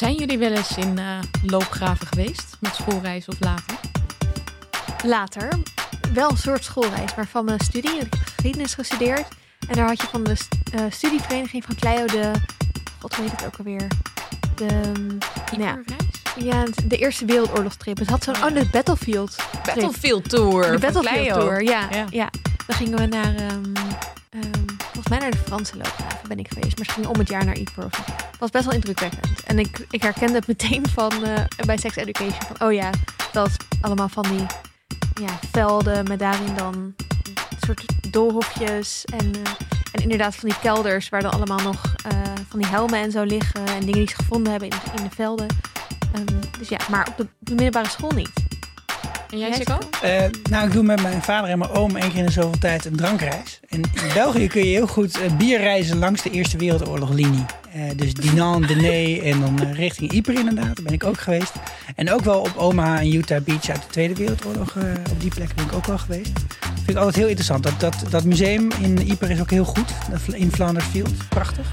Zijn jullie wel eens in uh, loopgraven geweest? Met schoolreis of later? Later. Wel een soort schoolreis, maar van mijn studie. Ik heb geschiedenis gestudeerd. En daar had je van de uh, studievereniging van Kleio de... God weet het ook alweer. De... Nou ja, ja, de Eerste Wereldoorlogstrip. Het had zo'n... Oh, de Battlefield. -trip. Battlefield Tour. De Battlefield Tour, ja, ja, ja. Dan gingen we naar... Um, um, volgens mij naar de Franse loopgraven ben ik geweest. Maar ze gingen om het jaar naar Ypres. Het was best wel indrukwekkend. En ik, ik herkende het meteen van uh, bij Sex Education. Van, oh ja, dat is allemaal van die ja, velden met daarin dan soort doolhofjes. En, uh, en inderdaad van die kelders waar dan allemaal nog uh, van die helmen en zo liggen. En dingen die ze gevonden hebben in, in de velden. Um, dus ja, maar op de, op de middelbare school niet. En jij, Sikko? Uh, nou, ik doe met mijn vader en mijn oom één keer in de zoveel tijd een drankreis. En in België kun je heel goed uh, bier reizen langs de Eerste Wereldoorloglinie. Uh, dus Dinan, Denay en dan richting Ypres inderdaad. Daar ben ik ook geweest. En ook wel op Omaha en Utah Beach uit de Tweede Wereldoorlog. op die plek ben ik ook wel geweest. Vind ik altijd heel interessant. Dat, dat, dat museum in Ypres is ook heel goed. In Flanders Field. Prachtig.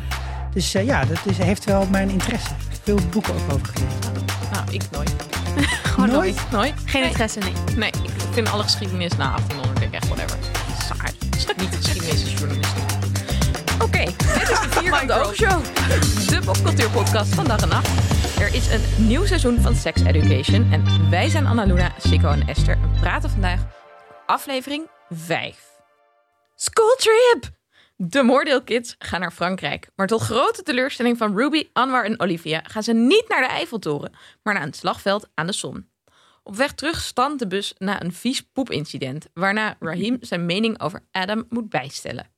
Dus ja, dat is, heeft wel mijn interesse. Veel boeken ook over gelezen. Nou, ik nooit. Gewoon Nooit? nooit. Nooit? Geen Nee. interesse, nee. Nee, ik vind alle geschiedenis na 1800 denk ik echt whatever. Saai. Niet geschiedenis is journalistiek. De Oogshow. De popcultuurpodcast van dag en nacht. Er is een nieuw seizoen van Sex Education. En wij zijn Annaluna, Sikko en Esther. En praten vandaag aflevering 5. School trip! De Moordale Kids gaan naar Frankrijk. Maar tot grote teleurstelling van Ruby, Anwar en Olivia gaan ze niet naar de Eiffeltoren, maar naar een slagveld aan de Son. Op weg terug standt de bus na een vies poepincident, waarna Rahim zijn mening over Adam moet bijstellen.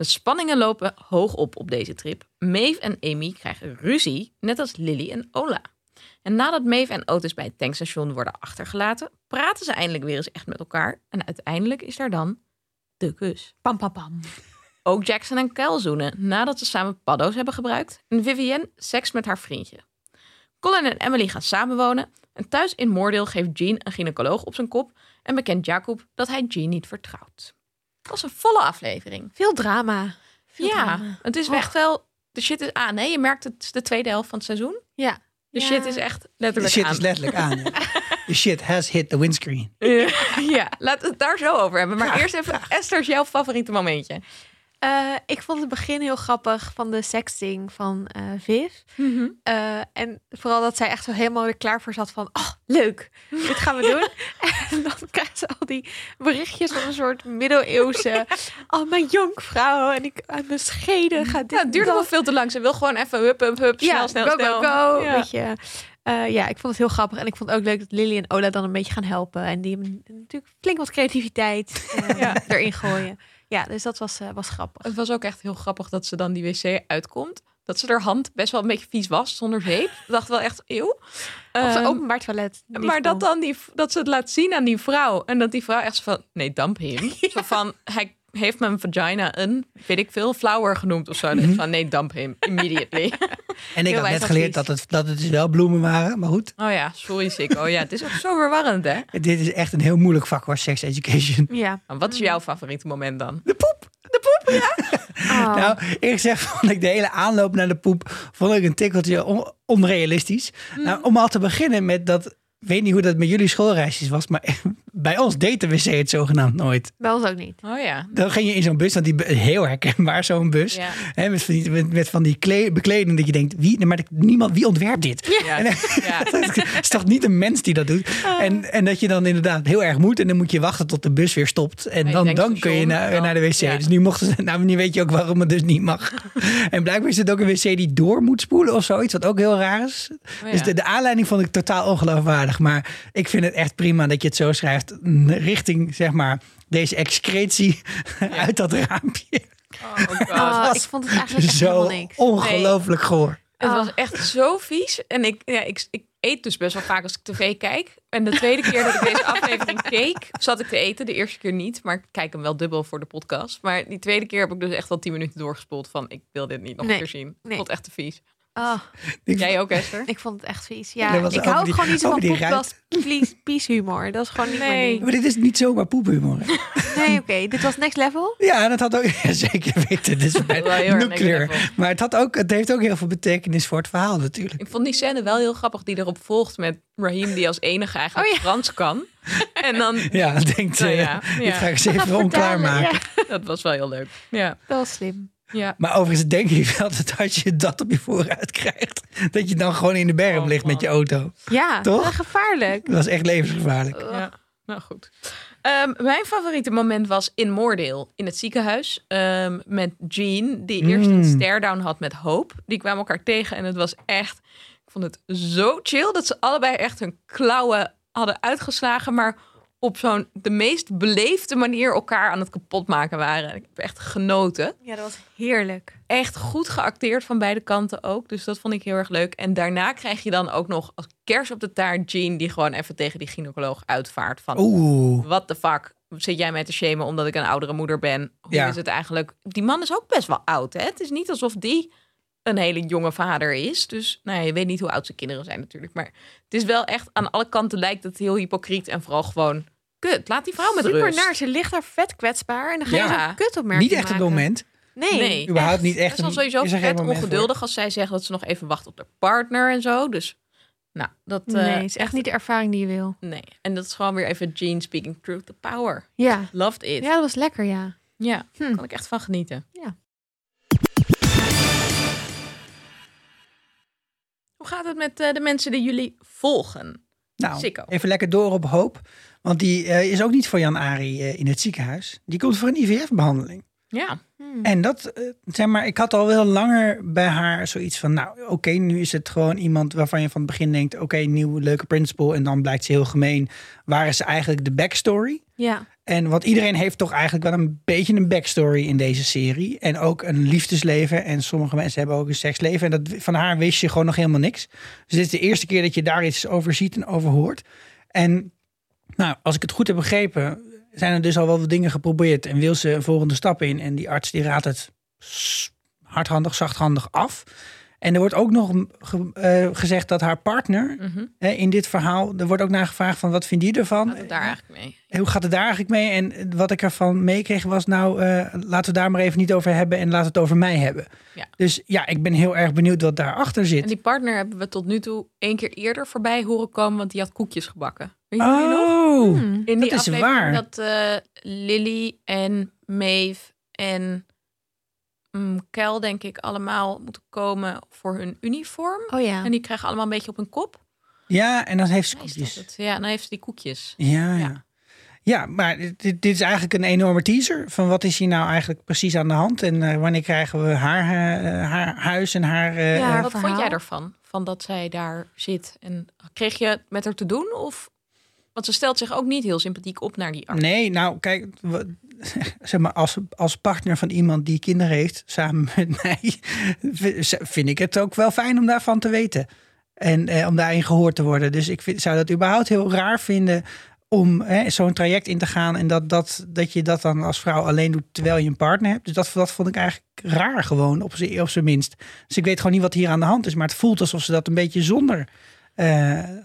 De spanningen lopen hoog op op deze trip. Maeve en Amy krijgen ruzie, net als Lily en Ola. En nadat Maeve en Otis bij het tankstation worden achtergelaten, praten ze eindelijk weer eens echt met elkaar. En uiteindelijk is daar dan de kus. Pam, pam, pam. Ook Jackson en Kyle zoenen nadat ze samen paddo's hebben gebruikt. En Vivienne seks met haar vriendje. Colin en Emily gaan samenwonen. En thuis in Moordale geeft Jean een gynaecoloog op zijn kop. En bekent Jacob dat hij Jean niet vertrouwt. Dat was een volle aflevering. Veel drama. Veel ja, drama. het is Och. echt wel... De shit is aan. Nee, je merkt het de tweede helft van het seizoen. Ja. De Ja. shit is echt De letterlijk shit aan. is letterlijk aan. ja. De shit has hit the windscreen. Ja, ja, laten we het daar zo over hebben. Maar eerst even, Esther, is jouw favoriete momentje? Eh, ik vond het begin heel grappig van de sexting van eh, Viv. Eh, en vooral dat zij echt zo helemaal er klaar voor zat van... Oh, leuk, dit gaan we doen. en dan krijgt ze al die berichtjes van een soort middeleeuwse... Oh, mijn jonkvrouw en ik uit mijn scheden gaat dit Ja, het dat. wel veel te lang. Ze wil gewoon even hup, hup, hup, snel, ja, snel, go, snel. go, go. Ja. Weet je. Ja, ik vond het heel grappig. En ik vond het ook leuk dat Lily en Ola dan een beetje gaan helpen. En die hebben natuurlijk flink wat creativiteit Ja. erin gooien. Ja, dus dat was, eh, was grappig. Het was ook echt heel grappig dat ze dan die wc uitkomt. Dat ze haar hand best wel een beetje vies was zonder zeep. Dacht wel echt, eeuw. Of Ehm, openbaar toilet. maar dat, dan die, dat ze het laat zien aan die vrouw. En dat die vrouw echt zo van, nee, damp hem. Zo van, hij heeft mijn vagina een, weet ik veel, flower genoemd of zo. Dus Van, nee, damp hem, immediately. En ik Heel had net geleerd dat het, dat het dus wel bloemen waren. Maar goed, oh ja, sorry Sikko. Ja, het is ook zo verwarrend, hè? dit is echt een heel moeilijk vak hoor, sex education. Ja. Nou, wat is jouw favoriete moment dan? De poep! Oh. Nou, eerlijk gezegd vond ik de hele aanloop naar de poep vond ik een tikkeltje on- onrealistisch. Nou, om al te beginnen met dat, ik weet niet hoe dat met jullie schoolreisjes was, maar bij ons deed de wc het zogenaamd nooit. Bij ons ook niet. Oh ja. Dan ging je in zo'n bus, want die heel herkenbaar zo'n bus. Ja. Hè, met, van die, met, met van die kle- bekleding dat je denkt, wie, maar niemand, wie ontwerpt dit? Ja, En, ja. Het is toch niet een mens die dat doet? En, en dat je dan inderdaad heel erg moet. En dan moet je wachten tot de bus weer stopt. En je dan, dan kun je naar, dan- naar de wc. ja. Dus nu mochten ze, nou nu weet je ook waarom het dus niet mag. en blijkbaar is het ook een wc die door moet spoelen of zoiets. Wat ook heel raar is. Oh ja. Dus de, de aanleiding vond ik totaal ongeloofwaardig. Maar ik vind het echt prima dat je het zo schrijft. Richting, zeg maar, deze excretie uit dat raampje. Oh god. Oh, ik vond het eigenlijk echt Zo niks. ongelooflijk goor. Het Ah. was echt zo vies. En ik, ja, ik, ik eet dus best wel vaak als ik tv kijk. En de tweede keer dat ik deze aflevering keek, zat ik te eten. De eerste keer niet, maar ik kijk hem wel dubbel voor de podcast. Maar die tweede keer heb ik dus echt al tien minuten doorgespoeld van... ik wil dit niet nog Nee, een keer zien. Ik nee. vond het echt te vies. Oh, Ik- Jij ook, Esther? ik vond het echt vies. Ja, Ja, ik hou die- gewoon niet zo van podcast peace humor. Dat is gewoon niet Nee. mijn ding. Maar dit is niet zomaar poephumor. Nee, oké. Dit was next level? Ja, dat had ook ja, zeker weten. Dit is bij nuclear. Maar het, had ook, het heeft ook heel veel betekenis voor het verhaal natuurlijk. Ik vond die scène wel heel grappig die erop volgt met Raheem die als enige eigenlijk oh, Frans kan. En dan... Ja, denkt, nou, ja, uh, dit ga ik eens even onklaar maken. Dat was wel heel leuk. Ja. Wel slim. Ja. Maar overigens denk ik wel dat als je dat op je vooruit krijgt, dat je dan gewoon in de berm oh, ligt met je auto. Ja, toch? Dat is gevaarlijk. Dat is echt levensgevaarlijk. Ja, nou goed. Ehm, mijn favoriete moment was in Moordale, in het ziekenhuis. Um, met Jean, die eerst een mm. stare-down had met Hope. Die kwamen elkaar tegen en het was echt... Ik vond het zo chill dat ze allebei echt hun klauwen hadden uitgeslagen. Maar op zo'n de meest beleefde manier elkaar aan het kapotmaken waren. Ik heb echt genoten. Ja, dat was heerlijk. Echt goed geacteerd van beide kanten ook. Dus dat vond ik heel erg leuk. En daarna krijg je dan ook nog als kers op de taart Jean... die gewoon even tegen die gynaecoloog uitvaart van... Oeh. What the fuck zit jij mij te shamen omdat ik een oudere moeder ben? Hoe ja. is het eigenlijk? Die man is ook best wel oud, hè? Het is niet alsof die een hele jonge vader is. Dus nou ja, je weet niet hoe oud zijn kinderen zijn natuurlijk. Maar het is wel echt aan alle kanten lijkt het heel hypocriet en vooral gewoon kut. Laat die vrouw met Super rust. naar. Ze ligt daar vet kwetsbaar en dan ga je ja. kut opmerken. Niet echt het moment. Nee, nee überhaupt niet echt. Ze is sowieso vet ongeduldig als zij zegt dat ze nog even wacht op de partner en zo. Dus nou, dat nee, uh, is echt niet de ervaring die je wil. Nee, en dat is gewoon weer even Jean speaking truth to power. Ja, loved it. Ja, dat was lekker, ja. Ja, hm. kan ik echt van genieten. Ja. Hoe gaat het met uh, de mensen die jullie volgen? Nou, even lekker door op hoop. Want die uh, is ook niet voor Jan Ari uh, in het ziekenhuis. Die komt voor een IVF-behandeling. Ja. Hmm. En dat, uh, zeg maar, ik had al wel langer bij haar zoiets van, nou, oké, nu is het gewoon iemand waarvan je van het begin denkt, oké, okay, nieuwe leuke principal. En dan blijkt ze heel gemeen. Waar is eigenlijk de backstory? Ja. En wat iedereen heeft toch eigenlijk wel een beetje een backstory in deze serie. En ook een liefdesleven. En sommige mensen hebben ook een seksleven. En dat, van haar wist je gewoon nog helemaal niks. Dus dit is de eerste keer dat je daar iets over ziet en over hoort. En nou, als ik het goed heb begrepen, zijn er dus al wel wat dingen geprobeerd. En wil ze een volgende stap in. En die arts die raadt het hardhandig, zachthandig af. En er wordt ook nog uh, gezegd dat haar partner mm in dit verhaal, er wordt ook naar gevraagd van wat vindt die ervan? Hoe gaat het daar eigenlijk mee? Hoe gaat het daar eigenlijk mee? En wat ik ervan meekreeg was nou, uh, laten we daar maar even niet over hebben en laten we het over mij hebben. Ja. Dus ja, ik ben heel erg benieuwd wat daarachter zit. En die partner hebben we tot nu toe één keer eerder voorbij horen komen, want die had koekjes gebakken. Weet je oh, nog? Hmm. In die dat is waar. Dat uh, Lily en Maeve en um, Kel, denk ik, allemaal moeten komen voor hun uniform. Oh ja. En die krijgen allemaal een beetje op hun kop. Ja, en dan heeft ze koekjes. Ja, dan heeft ze die koekjes. Ja, ja. ja. maar dit, dit, is eigenlijk een enorme teaser van wat is hier nou eigenlijk precies aan de hand en uh, wanneer krijgen we haar, uh, haar huis en haar. Uh, ja, wat vond jij ervan? Van dat zij daar zit en kreeg je met haar te doen of? Want ze stelt zich ook niet heel sympathiek op naar die arts. Nee, nou kijk, zeg maar, als, als partner van iemand die kinderen heeft, samen met mij, vind ik het ook wel fijn om daarvan te weten. En eh, om daarin gehoord te worden. Dus ik zou dat überhaupt heel raar vinden om zo'n traject in te gaan. En dat, dat, dat je dat dan als vrouw alleen doet terwijl je een partner hebt. Dus dat, dat vond ik eigenlijk raar gewoon, op zijn, minst. Dus ik weet gewoon niet wat hier aan de hand is. Maar het voelt alsof ze dat een beetje zonder uh,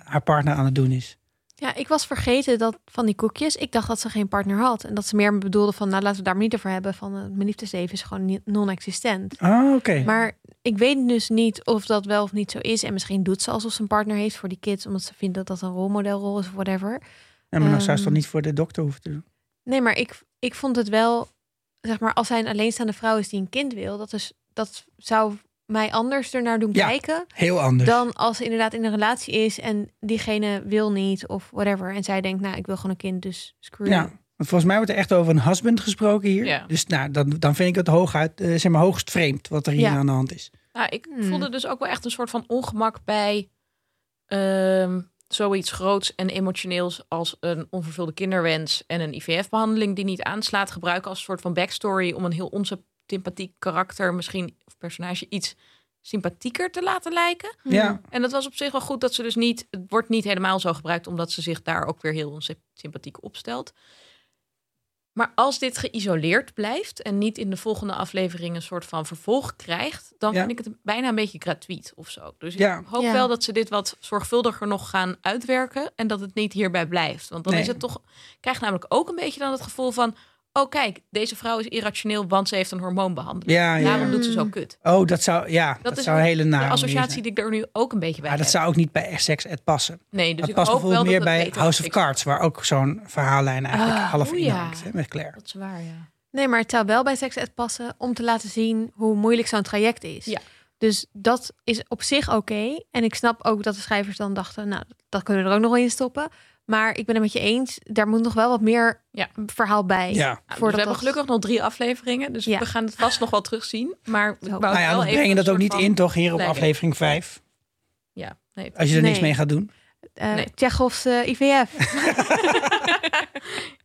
haar partner aan het doen is. Ja, ik was vergeten dat van die koekjes. Ik dacht dat ze geen partner had. En dat ze meer bedoelde van, nou laten we daar maar niet over hebben. Van uh, mijn liefdesleven is gewoon non-existent. Ah, oké. Maar ik weet dus niet of dat wel of niet zo is. En misschien doet ze alsof ze een partner heeft voor die kids. Omdat ze vindt dat dat een rolmodelrol is of whatever. Ja, maar dan zou ze toch ehm, niet voor de dokter hoeven te doen? Nee, maar ik, ik vond het wel, zeg maar, als hij een alleenstaande vrouw is die een kind wil. Dat, is, dat zou mij anders ernaar doen ja, kijken. Heel anders. Dan als ze inderdaad in een relatie is en diegene wil niet of whatever. En zij denkt, nou, ik wil gewoon een kind, dus screw Ja, volgens mij wordt er echt over een husband gesproken hier. Ja. Dus nou, dan, dan vind ik het hooguit, uh, zeg maar, hoogst vreemd wat er hier aan de hand is. Nou, ik hmm. voelde dus ook wel echt een soort van ongemak bij uh, zoiets groots en emotioneels als een onvervulde kinderwens en een IVF-behandeling die niet aanslaat, gebruiken als een soort van backstory om een heel onze sympathiek karakter, misschien of personage iets sympathieker te laten lijken. Ja. En dat was op zich wel goed dat ze dus niet, het wordt niet helemaal zo gebruikt, omdat ze zich daar ook weer heel sympathiek opstelt. Maar als dit geïsoleerd blijft en niet in de volgende aflevering een soort van vervolg krijgt, dan vind ik het bijna een beetje gratuit of zo. Dus ik hoop wel dat ze dit wat zorgvuldiger nog gaan uitwerken en dat het niet hierbij blijft. Want dan is het toch, krijg namelijk ook een beetje dan het gevoel van, oh kijk, deze vrouw is irrationeel, want ze heeft een hormoonbehandeling. Ja, ja. Daarom doet ze zo kut. Oh, dat zou, ja, dat, is zou een hele nare De associatie die ik er nu ook een beetje bij Maar dat zou ook niet bij Sex Ed passen. Nee, dus dat ik past hoop bijvoorbeeld wel meer dat bij House of Cards, waar ook zo'n verhaallijn eigenlijk Ah, half in ja. hangt, hè, met Claire. Dat is waar, ja. Nee, maar het zou wel bij Sex Ed passen om te laten zien hoe moeilijk zo'n traject is. Ja. Dus dat is op zich oké. En ik snap ook dat de schrijvers dan dachten, nou, dat kunnen we er ook nog wel in stoppen. Maar ik ben het met je eens, daar moet nog wel wat meer Ja. verhaal bij. Ja. Nou, dus we hebben dat- gelukkig nog drie afleveringen, dus Ja. we gaan het vast nog wel terugzien. Maar ik wou Nou ja, wel we even brengen dat ook niet van- in, toch, hier op aflevering 5. Ja, nee. Als je er niks Nee. mee gaat doen. Eh Nee. Tsjechovs eh, IVF.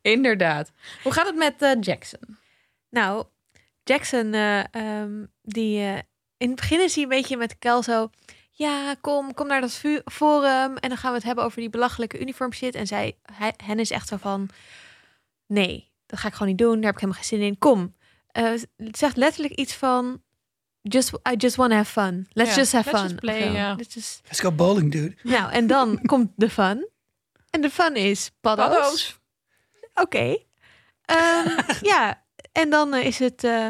Inderdaad. Hoe gaat het met eh, Jackson? Nou, Jackson, eh, ehm, die eh, in het begin is hij een beetje met Kel zo. Ja, kom, kom naar dat forum en dan gaan we het hebben over die belachelijke uniform shit. En zij, hij, hen is echt zo van, nee, dat ga ik gewoon niet doen. Daar heb ik helemaal geen zin in. Kom, Eh, het zegt letterlijk iets van, just, I just want to have fun. Let's just have let's fun. just play. Let's just- Let's go bowling, dude. Nou, en dan komt de fun. En de fun is paddo's. Paddo's. Oké. Ehm, ja, en dan eh, is het... eh,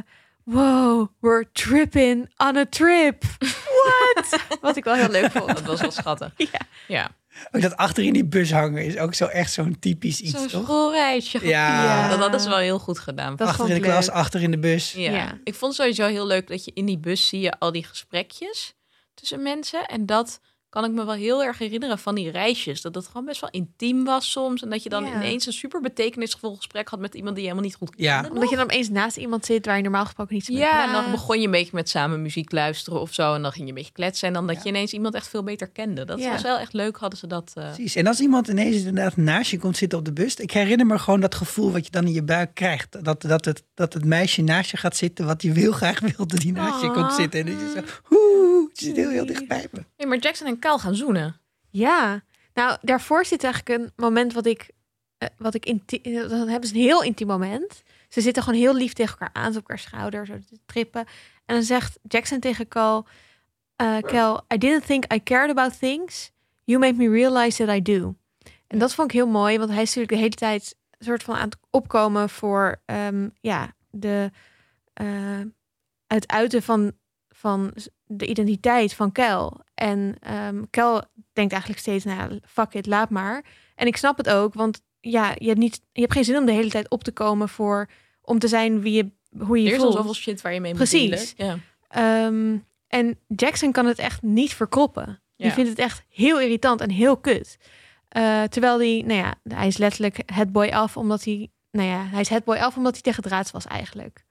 wow, we're tripping on a trip. What? Wat ik wel heel leuk vond. Dat was wel schattig. Ja. Ja. Ook dat achter in die bus hangen is ook zo echt zo'n typisch iets, Zo'n toch? schoolreisje. Ja. Ja. Dat hadden ze wel heel goed gedaan. Dat achter in de klas, leuk. achter in de bus. Ja. Ja. Ik vond het sowieso heel leuk dat je in die bus zie je al die gesprekjes tussen mensen. En dat kan ik me wel heel erg herinneren van die reisjes. Dat het gewoon best wel intiem was soms. En dat je dan Ja. ineens een super betekenisvol gesprek had met iemand die je helemaal niet goed Ja. kende. nog. Omdat je dan opeens naast iemand zit waar je normaal gesproken niet zo mee Ja, en dan begon je een beetje met samen muziek luisteren of zo. En dan ging je een beetje kletsen. En dan dat je ineens iemand echt veel beter kende. Dat Ja. was wel echt leuk, hadden ze dat. eh, Precies. En als iemand ineens inderdaad naast je komt zitten op de bus. Ik herinner me gewoon dat gevoel wat je dan in je buik krijgt. Dat, dat, het, dat het meisje naast je gaat zitten wat je heel graag wil dat die naast je komt zitten. En dat je zo, oeh, het zit heel, heel dichtbij me. Nee, maar Jackson en Cal gaan zoenen. Ja, nou daarvoor zit eigenlijk een moment wat ik, eh, wat ik inti- eh, dan hebben ze een heel intiem moment. Ze zitten gewoon heel lief tegen elkaar aan, op elkaar schouder, zo te trippen. En dan zegt Jackson tegen Cal, eh Cal, I didn't think I cared about things. You made me realize that I do. En dat vond ik heel mooi, want hij is natuurlijk de hele tijd een soort van aan het opkomen voor, ehm, ja, de eh, het uiten van, van de identiteit van Kel. En ehm Kel denkt eigenlijk steeds, nou, ja, fuck it, laat maar. En ik snap het ook, want ja, je hebt, niet, je hebt geen zin om de hele tijd op te komen voor, om te zijn wie je, hoe je je Er is al voelt. zoveel shit waar je mee Precies. moet dealen. Ja. Ehm, en Jackson kan het echt niet verkroppen. Die Ja. vindt het echt heel irritant en heel kut. Eh, terwijl hij, nou ja, hij is letterlijk het boy af, omdat hij, nou ja, hij is het boy af omdat hij tegen draads was eigenlijk.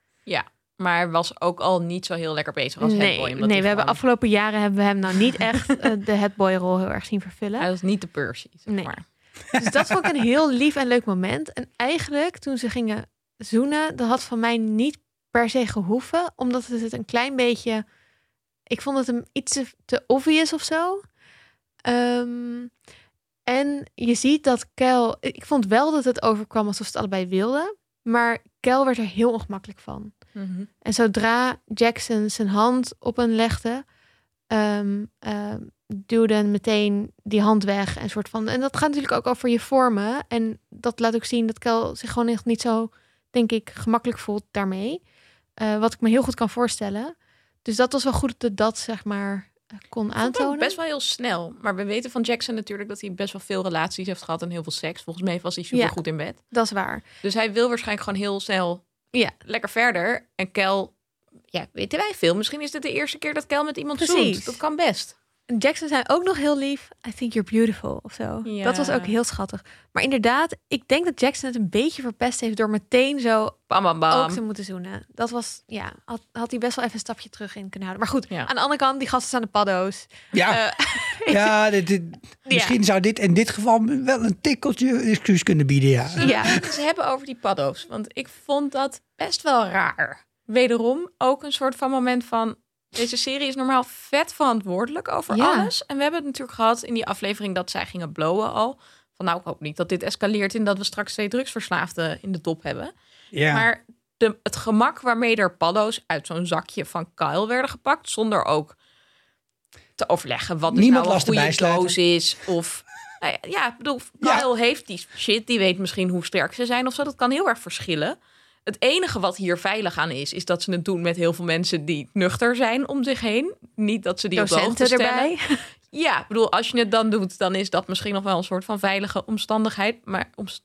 Maar was ook al niet zo heel lekker bezig als nee, headboy. omdat nee, we hebben afgelopen jaren hebben we hem nou niet echt eh, de headboy rol heel erg zien vervullen. Hij was niet de Percy, zeg Nee. maar. Dus dat vond ik een heel lief en leuk moment. En eigenlijk toen ze gingen zoenen, dat had van mij niet per se gehoeven, omdat het het een klein beetje. Ik vond het hem iets te, te obvious of zo. Ehm, en je ziet dat Kel. Ik vond wel dat het overkwam alsof ze het allebei wilden, maar Kel werd er heel ongemakkelijk van. Mhm. En zodra Jackson zijn hand op hen legde, ehm, duwde meteen die hand weg. En, soort van, en dat gaat natuurlijk ook over je vormen. En dat laat ook zien dat Kel zich gewoon echt niet zo, denk ik, gemakkelijk voelt daarmee. Eh, wat ik me heel goed kan voorstellen. Dus dat was wel goed dat dat, zeg maar, eh, kon aantonen. best wel heel snel. Maar we weten van Jackson natuurlijk dat hij best wel veel relaties heeft gehad en heel veel seks. Volgens mij was hij super Ja. goed in bed. Dat is waar. Dus hij wil waarschijnlijk gewoon heel snel Ja. lekker verder. En Kel, ja, weten wij veel. Misschien is dit de eerste keer dat Kel met iemand Precies. zoent. Dat kan best. En Jackson zei ook nog heel lief, I think you're beautiful of zo. Ja. Dat was ook heel schattig. Maar inderdaad, ik denk dat Jackson het een beetje verpest heeft door meteen zo Bam, bam, bam. ook te moeten zoenen. Dat was, ja, had, had hij best wel even een stapje terug in kunnen houden. Maar goed, Ja. aan de andere kant, die gasten staan de paddo's. Ja, Eh, ja dit, dit- misschien zou dit in dit geval wel een tikkeltje excuus kunnen bieden. Ja. ja. Ze hebben over die paddo's. Want ik vond dat best wel raar. Wederom ook een soort van moment van... Deze serie is normaal vet verantwoordelijk over Ja. alles. En we hebben het natuurlijk gehad in die aflevering dat zij gingen blowen al. Van nou, ik hoop niet dat dit escaleert in dat we straks twee drugsverslaafden in de top hebben. Ja. Maar de, het gemak waarmee er paddo's uit zo'n zakje van Kyle werden gepakt, zonder ook te overleggen wat dus Niemand nou een goede doos is. Of nou ja, ik bedoel, Ja. Kyle heeft die shit, die weet misschien hoe sterk ze zijn of zo. Dat kan heel erg verschillen. Het enige wat hier veilig aan is, is dat ze het doen met heel veel mensen die nuchter zijn om zich heen. Niet dat ze die Docenten op de hoogte stellen. erbij. Ja, ik bedoel, als je het dan doet, dan is dat misschien nog wel een soort van veilige omstandigheid. Maar omst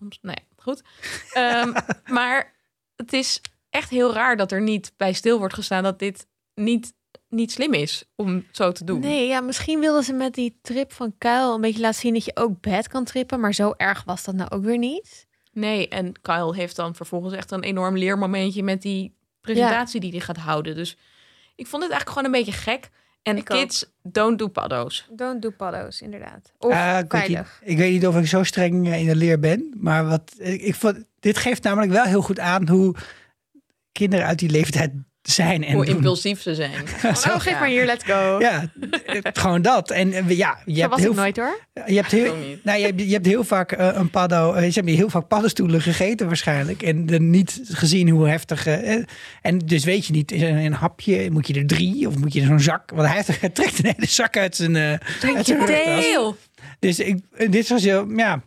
omst nee, goed. Ehm, maar het is echt heel raar dat er niet bij stil wordt gestaan dat dit niet, niet slim is om zo te doen. Nee, ja, misschien wilden ze met die trip van Kuil een beetje laten zien dat je ook bad kan trippen. Maar zo erg was dat nou ook weer niet. Nee, en Kyle heeft dan vervolgens echt een enorm leermomentje met die presentatie die hij gaat houden. Dus ik vond het eigenlijk gewoon een beetje gek. En Ik ook. kids, don't do paddo's. Don't do paddo's, inderdaad. Of ik, weet niet, veilig. ik weet niet of ik zo streng eh, in de leer ben. Maar wat, ik, ik vond, dit geeft namelijk wel heel goed aan hoe kinderen uit die leeftijd zijn. En Hoe doen. impulsief ze zijn. Oh, geef maar hier, let's go. Ja, eh, gewoon dat. En eh, ja, je Zo hebt was heel ik nooit hoor. Je hebt heel, nou, je, hebt, je hebt heel vaak eh, een paddo. eh, ze hebben heel vaak paddenstoelen gegeten waarschijnlijk. En dan niet gezien hoe heftig. eh, en dus weet je niet, is er een hapje? Moet je er drie? Of moet je er zo'n zak? Want hij, heeft- hij trekt een hele zak uit zijn, eh uit zijn. Dus ik, eh, dit was heel, ja,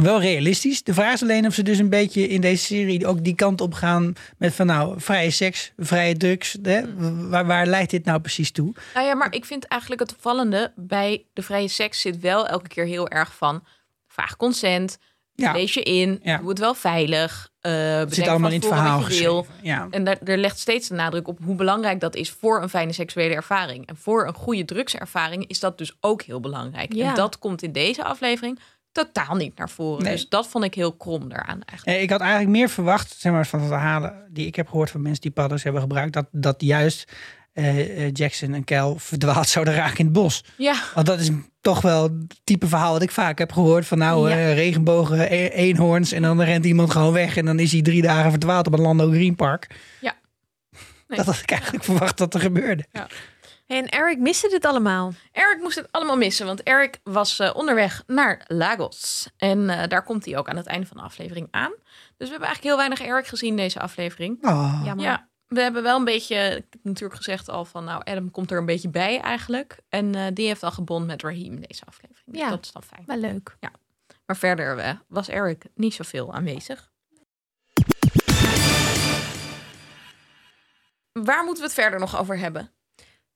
wel realistisch. De vraag is alleen of ze dus een beetje in deze serie ook die kant op gaan. Met van nou, vrije seks, vrije drugs. Hè? Waar, waar leidt dit nou precies toe? Nou ja, maar ik vind eigenlijk het opvallende bij de vrije seks zit wel elke keer heel erg van vraag consent, Ja, lees je in, Ja. doe het wel veilig, eh het zit allemaal in het verhaal wil. Ja. En daar, er legt steeds de nadruk op hoe belangrijk dat is voor een fijne seksuele ervaring. En voor een goede drugservaring is dat dus ook heel belangrijk. Ja. En dat komt in deze aflevering totaal niet naar voren. Nee. Dus dat vond ik heel krom daaraan eigenlijk. Eh, Ik had eigenlijk meer verwacht, zeg maar, van de verhalen die ik heb gehoord van mensen die paddo's hebben gebruikt, dat, dat juist eh, eh, Jackson en Kel verdwaald zouden raken in het bos. Ja, Want dat is toch wel het type verhaal wat ik vaak heb gehoord. Van nou, Ja. regenbogen, e- eenhoorns en dan rent iemand gewoon weg en dan is hij drie dagen verdwaald op een Lando Green Park. Nee. Dat had ik eigenlijk verwacht dat er gebeurde. En Eric miste dit allemaal. Eric moest het allemaal missen, want Eric was eh, onderweg naar Lagos. En eh, daar komt hij ook aan het einde van de aflevering aan. Dus we hebben eigenlijk heel weinig Eric gezien deze aflevering. Oh. Jammer. Ja, we hebben wel een beetje, ik heb natuurlijk gezegd al van, nou, Adam komt er een beetje bij eigenlijk. En eh, die heeft al gebond met Raheem deze aflevering. Dus Ja. dat is dan fijn. Wel leuk. Maar verder was Eric niet zoveel aanwezig. Waar moeten we het verder nog over hebben?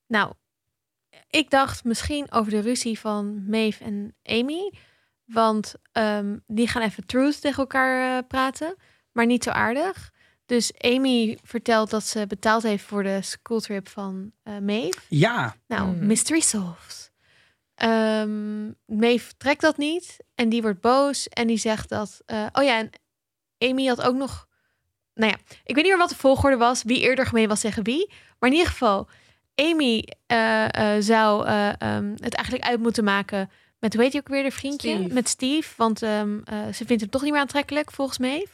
Nou, ik dacht misschien over de ruzie van Maeve en Amy. Want ehm, die gaan even truth tegen elkaar eh, praten. Maar niet zo aardig. Dus Amy vertelt dat ze betaald heeft voor de schooltrip van eh Maeve. Ja, Nou, Mhm. mystery solved. Ehm Maeve trekt dat niet. En die wordt boos. En die zegt dat... eh, oh ja, en Amy had ook nog... Nou ja, ik weet niet meer wat de volgorde was. Wie eerder gemeen was tegen wie. Maar in ieder geval... Amy eh, eh, zou eh, ehm, het eigenlijk uit moeten maken... Met, heet hij ook weer, de vriendje? Steve. Met Steve. Want ehm, eh, ze vindt hem toch niet meer aantrekkelijk, volgens Maeve.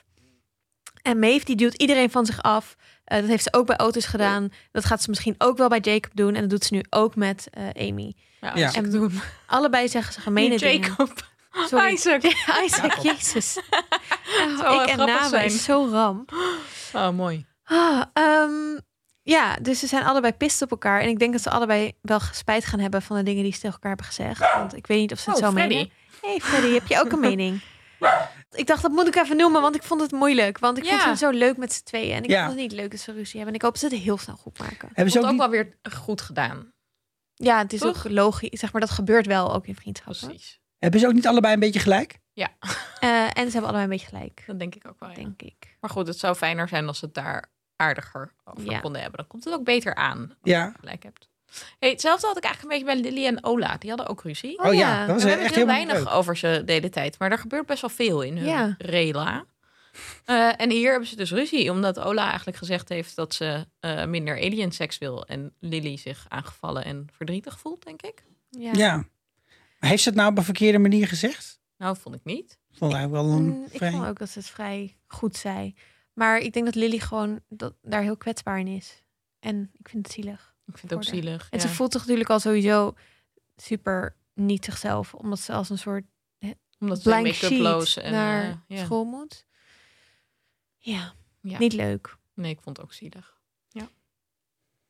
En Maeve, die duwt iedereen van zich af. Eh, dat heeft ze ook bij Otis gedaan. Dat gaat ze misschien ook wel bij Jacob doen. En dat doet ze nu ook met eh, Amy. Ja, Ja. En doen. Allebei zeggen ze gemene Niet dingen. Jacob. Sorry. Isaac. Isaac, jezus. Oh, ik en zijn. is zo ram. Oh, mooi. Ah, ehm, ja, dus ze zijn allebei pist op elkaar. En ik denk dat ze allebei wel spijt gaan hebben van de dingen die ze tegen elkaar hebben gezegd. Want ik weet niet of ze het Oh, zo Freddy. menen. hey Freddy, heb je ook een mening? Ik dacht, dat moet ik even noemen, want ik vond het moeilijk. Want ik Ja. vond ze zo leuk met z'n tweeën. En ik Ja. vond het niet leuk dat ze ruzie hebben. En ik hoop dat ze het heel snel goed maken. hebben ze ook ook niet... wel weer goed gedaan. Ja, het is Toch? ook logisch. Zeg maar, dat gebeurt wel ook in vriendschappen. Precies. Hebben ze ook niet allebei een beetje gelijk? Ja, Eh, en ze hebben allebei een beetje gelijk, dat denk ik ook wel. ja. denk ik. Maar goed, het zou fijner zijn als ze het daar aardiger over Ja. konden hebben. Dan komt het ook beter aan. als Ja. je gelijk hebt. Hey, hetzelfde had ik eigenlijk een beetje bij Lily en Ola. Die hadden ook ruzie. Oh, Oh, ja, ja. dat we was hebben echt het heel weinig leuk. over ze de hele tijd. Maar er gebeurt best wel veel in hun Ja. rela. Eh, en hier hebben ze dus ruzie. Omdat Ola eigenlijk gezegd heeft dat ze eh, minder alien seks wil. En Lily zich aangevallen en verdrietig voelt, denk ik. Ja. Ja. Maar heeft ze het nou op een verkeerde manier gezegd? Nou, vond ik niet. Vond hij wel een Mm, ik vrij- vond ook dat ze het vrij goed zei. Maar ik denk dat Lily gewoon dat, daar heel kwetsbaar in is. En ik vind het zielig. Ik vind het ook zielig. En ja. ze voelt zich natuurlijk al sowieso super niet zichzelf. Omdat ze als een soort Omdat ze blank make-uploos sheet en naar eh, ja. school moet. Ja, Ja. niet leuk. Nee, ik vond het ook zielig.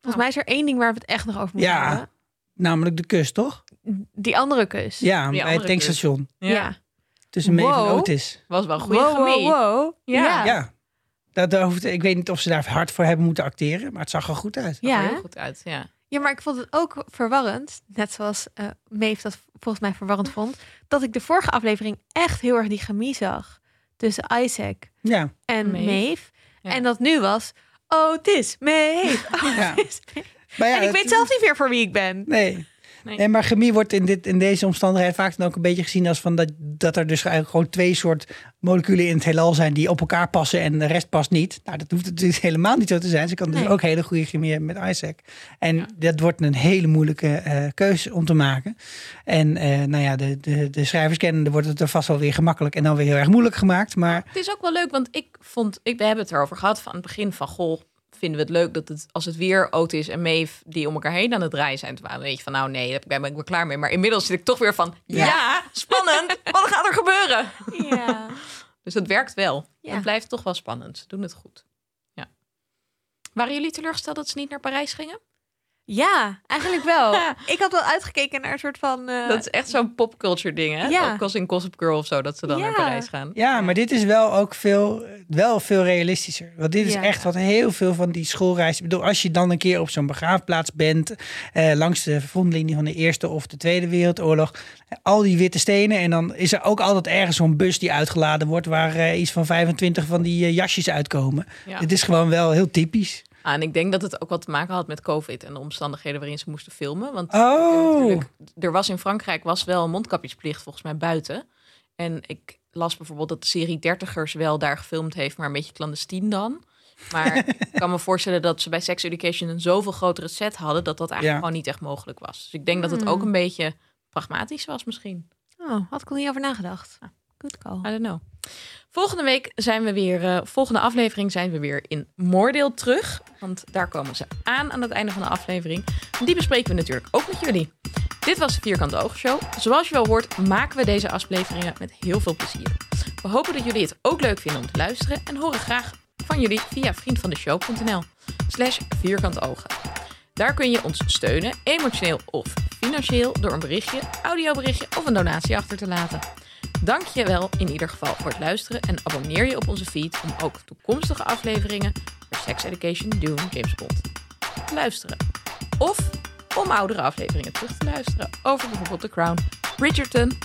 Volgens mij is er één ding waar we het echt nog over moeten Ja. hebben. Namelijk de kus, toch? Die andere kus. Ja, Die bij het tankstation. Ja. Ja. Tussen Maeve en Wow. Otis. Was wel een goede Wow, wow, wow. Ja. Ja. Dat, dat hoeft, ik weet niet of ze daar hard voor hebben moeten acteren, maar het zag er goed uit. Ja, heel goed uit, ja. Ja, maar ik vond het ook verwarrend, net zoals uh, Maeve dat volgens mij verwarrend vond, dat ik de vorige aflevering echt heel erg die chemie zag tussen Isaac ja. en Maeve. En dat nu was, oh, het is Maeve. Oh, ja. Maar ja, en ik weet zelf niet meer voor wie ik ben. Nee. Nee. maar chemie wordt in, dit, in deze omstandigheid vaak dan ook een beetje gezien als van dat, dat er dus eigenlijk gewoon twee soort moleculen in het heelal zijn die op elkaar passen en de rest past niet. Nou, dat hoeft natuurlijk helemaal niet zo te zijn. Ze kan dus ook hele goede chemie hebben met Isaac. En dat wordt een hele moeilijke uh, keuze om te maken. En uh, nou ja, de, de, de schrijvers kennen, wordt het er vast wel weer gemakkelijk en dan weer heel erg moeilijk gemaakt. Maar het is ook wel leuk, want ik vond, ik, we hebben het erover gehad van het begin van goh vinden we het leuk dat het, als het weer Otis en Maeve die om elkaar heen aan het draaien zijn, toen weet je van nou nee, daar ben ik wel klaar mee. Maar inmiddels zit ik toch weer van ja, spannend, wat gaat er gebeuren? Ja. dus het werkt wel. Ja. Het blijft toch wel spannend. Ze doen het goed. Ja. Waren jullie teleurgesteld dat ze niet naar Parijs gingen? Ja, eigenlijk wel. Ik had wel uitgekeken naar een soort van. Uh... Dat is echt zo'n popculture ding, hè? Ja. Ook als in Gossip Girl of zo, dat ze dan naar Parijs gaan. Ja, maar dit is wel ook veel, wel veel realistischer. Want dit is echt wat heel veel van die schoolreizen. Ik bedoel, als je dan een keer op zo'n begraafplaats bent, eh, langs de frontlinie van de Eerste of de Tweede Wereldoorlog, al die witte stenen. En dan is er ook altijd ergens zo'n bus die uitgeladen wordt, waar uh, iets van 25 van die jasjes uitkomen. Het is gewoon wel heel typisch. Ah, en ik denk dat het ook wat te maken had met COVID en de omstandigheden waarin ze moesten filmen. Want oh. er was in Frankrijk was wel een mondkapjesplicht volgens mij buiten. En ik las bijvoorbeeld dat de serie Dertigers wel daar gefilmd heeft, maar een beetje clandestien dan. Maar ik kan me voorstellen dat ze bij Sex Education een zoveel grotere set hadden dat dat eigenlijk gewoon niet echt mogelijk was. Dus ik denk dat het ook hmm. een beetje pragmatisch was misschien. Oh, had ik al niet over nagedacht. Ah. Good call. I don't know. Volgende week zijn we weer, uh, volgende aflevering zijn we weer in Moordeel terug. Want daar komen ze aan aan het einde van de aflevering. Die bespreken we natuurlijk ook met jullie. Dit was de Vierkante Oogshow. Zoals je wel hoort, maken we deze afleveringen met heel veel plezier. We hopen dat jullie het ook leuk vinden om te luisteren en horen graag van jullie via vriendvandeshow.nl slash vierkantogen. Daar kun je ons steunen, emotioneel of financieel, door een berichtje, audioberichtje of een donatie achter te laten. Dank je wel in ieder geval voor het luisteren en abonneer je op onze feed om ook toekomstige afleveringen voor Sex Education, Dune, James Bond te luisteren. Of om oudere afleveringen terug te luisteren over bijvoorbeeld The Crown, Bridgerton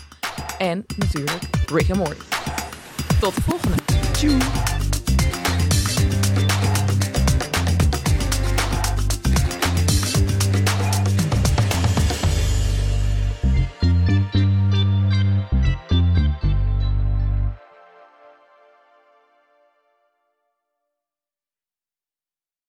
en natuurlijk Rick and Morty. Tot de volgende. Tjoe.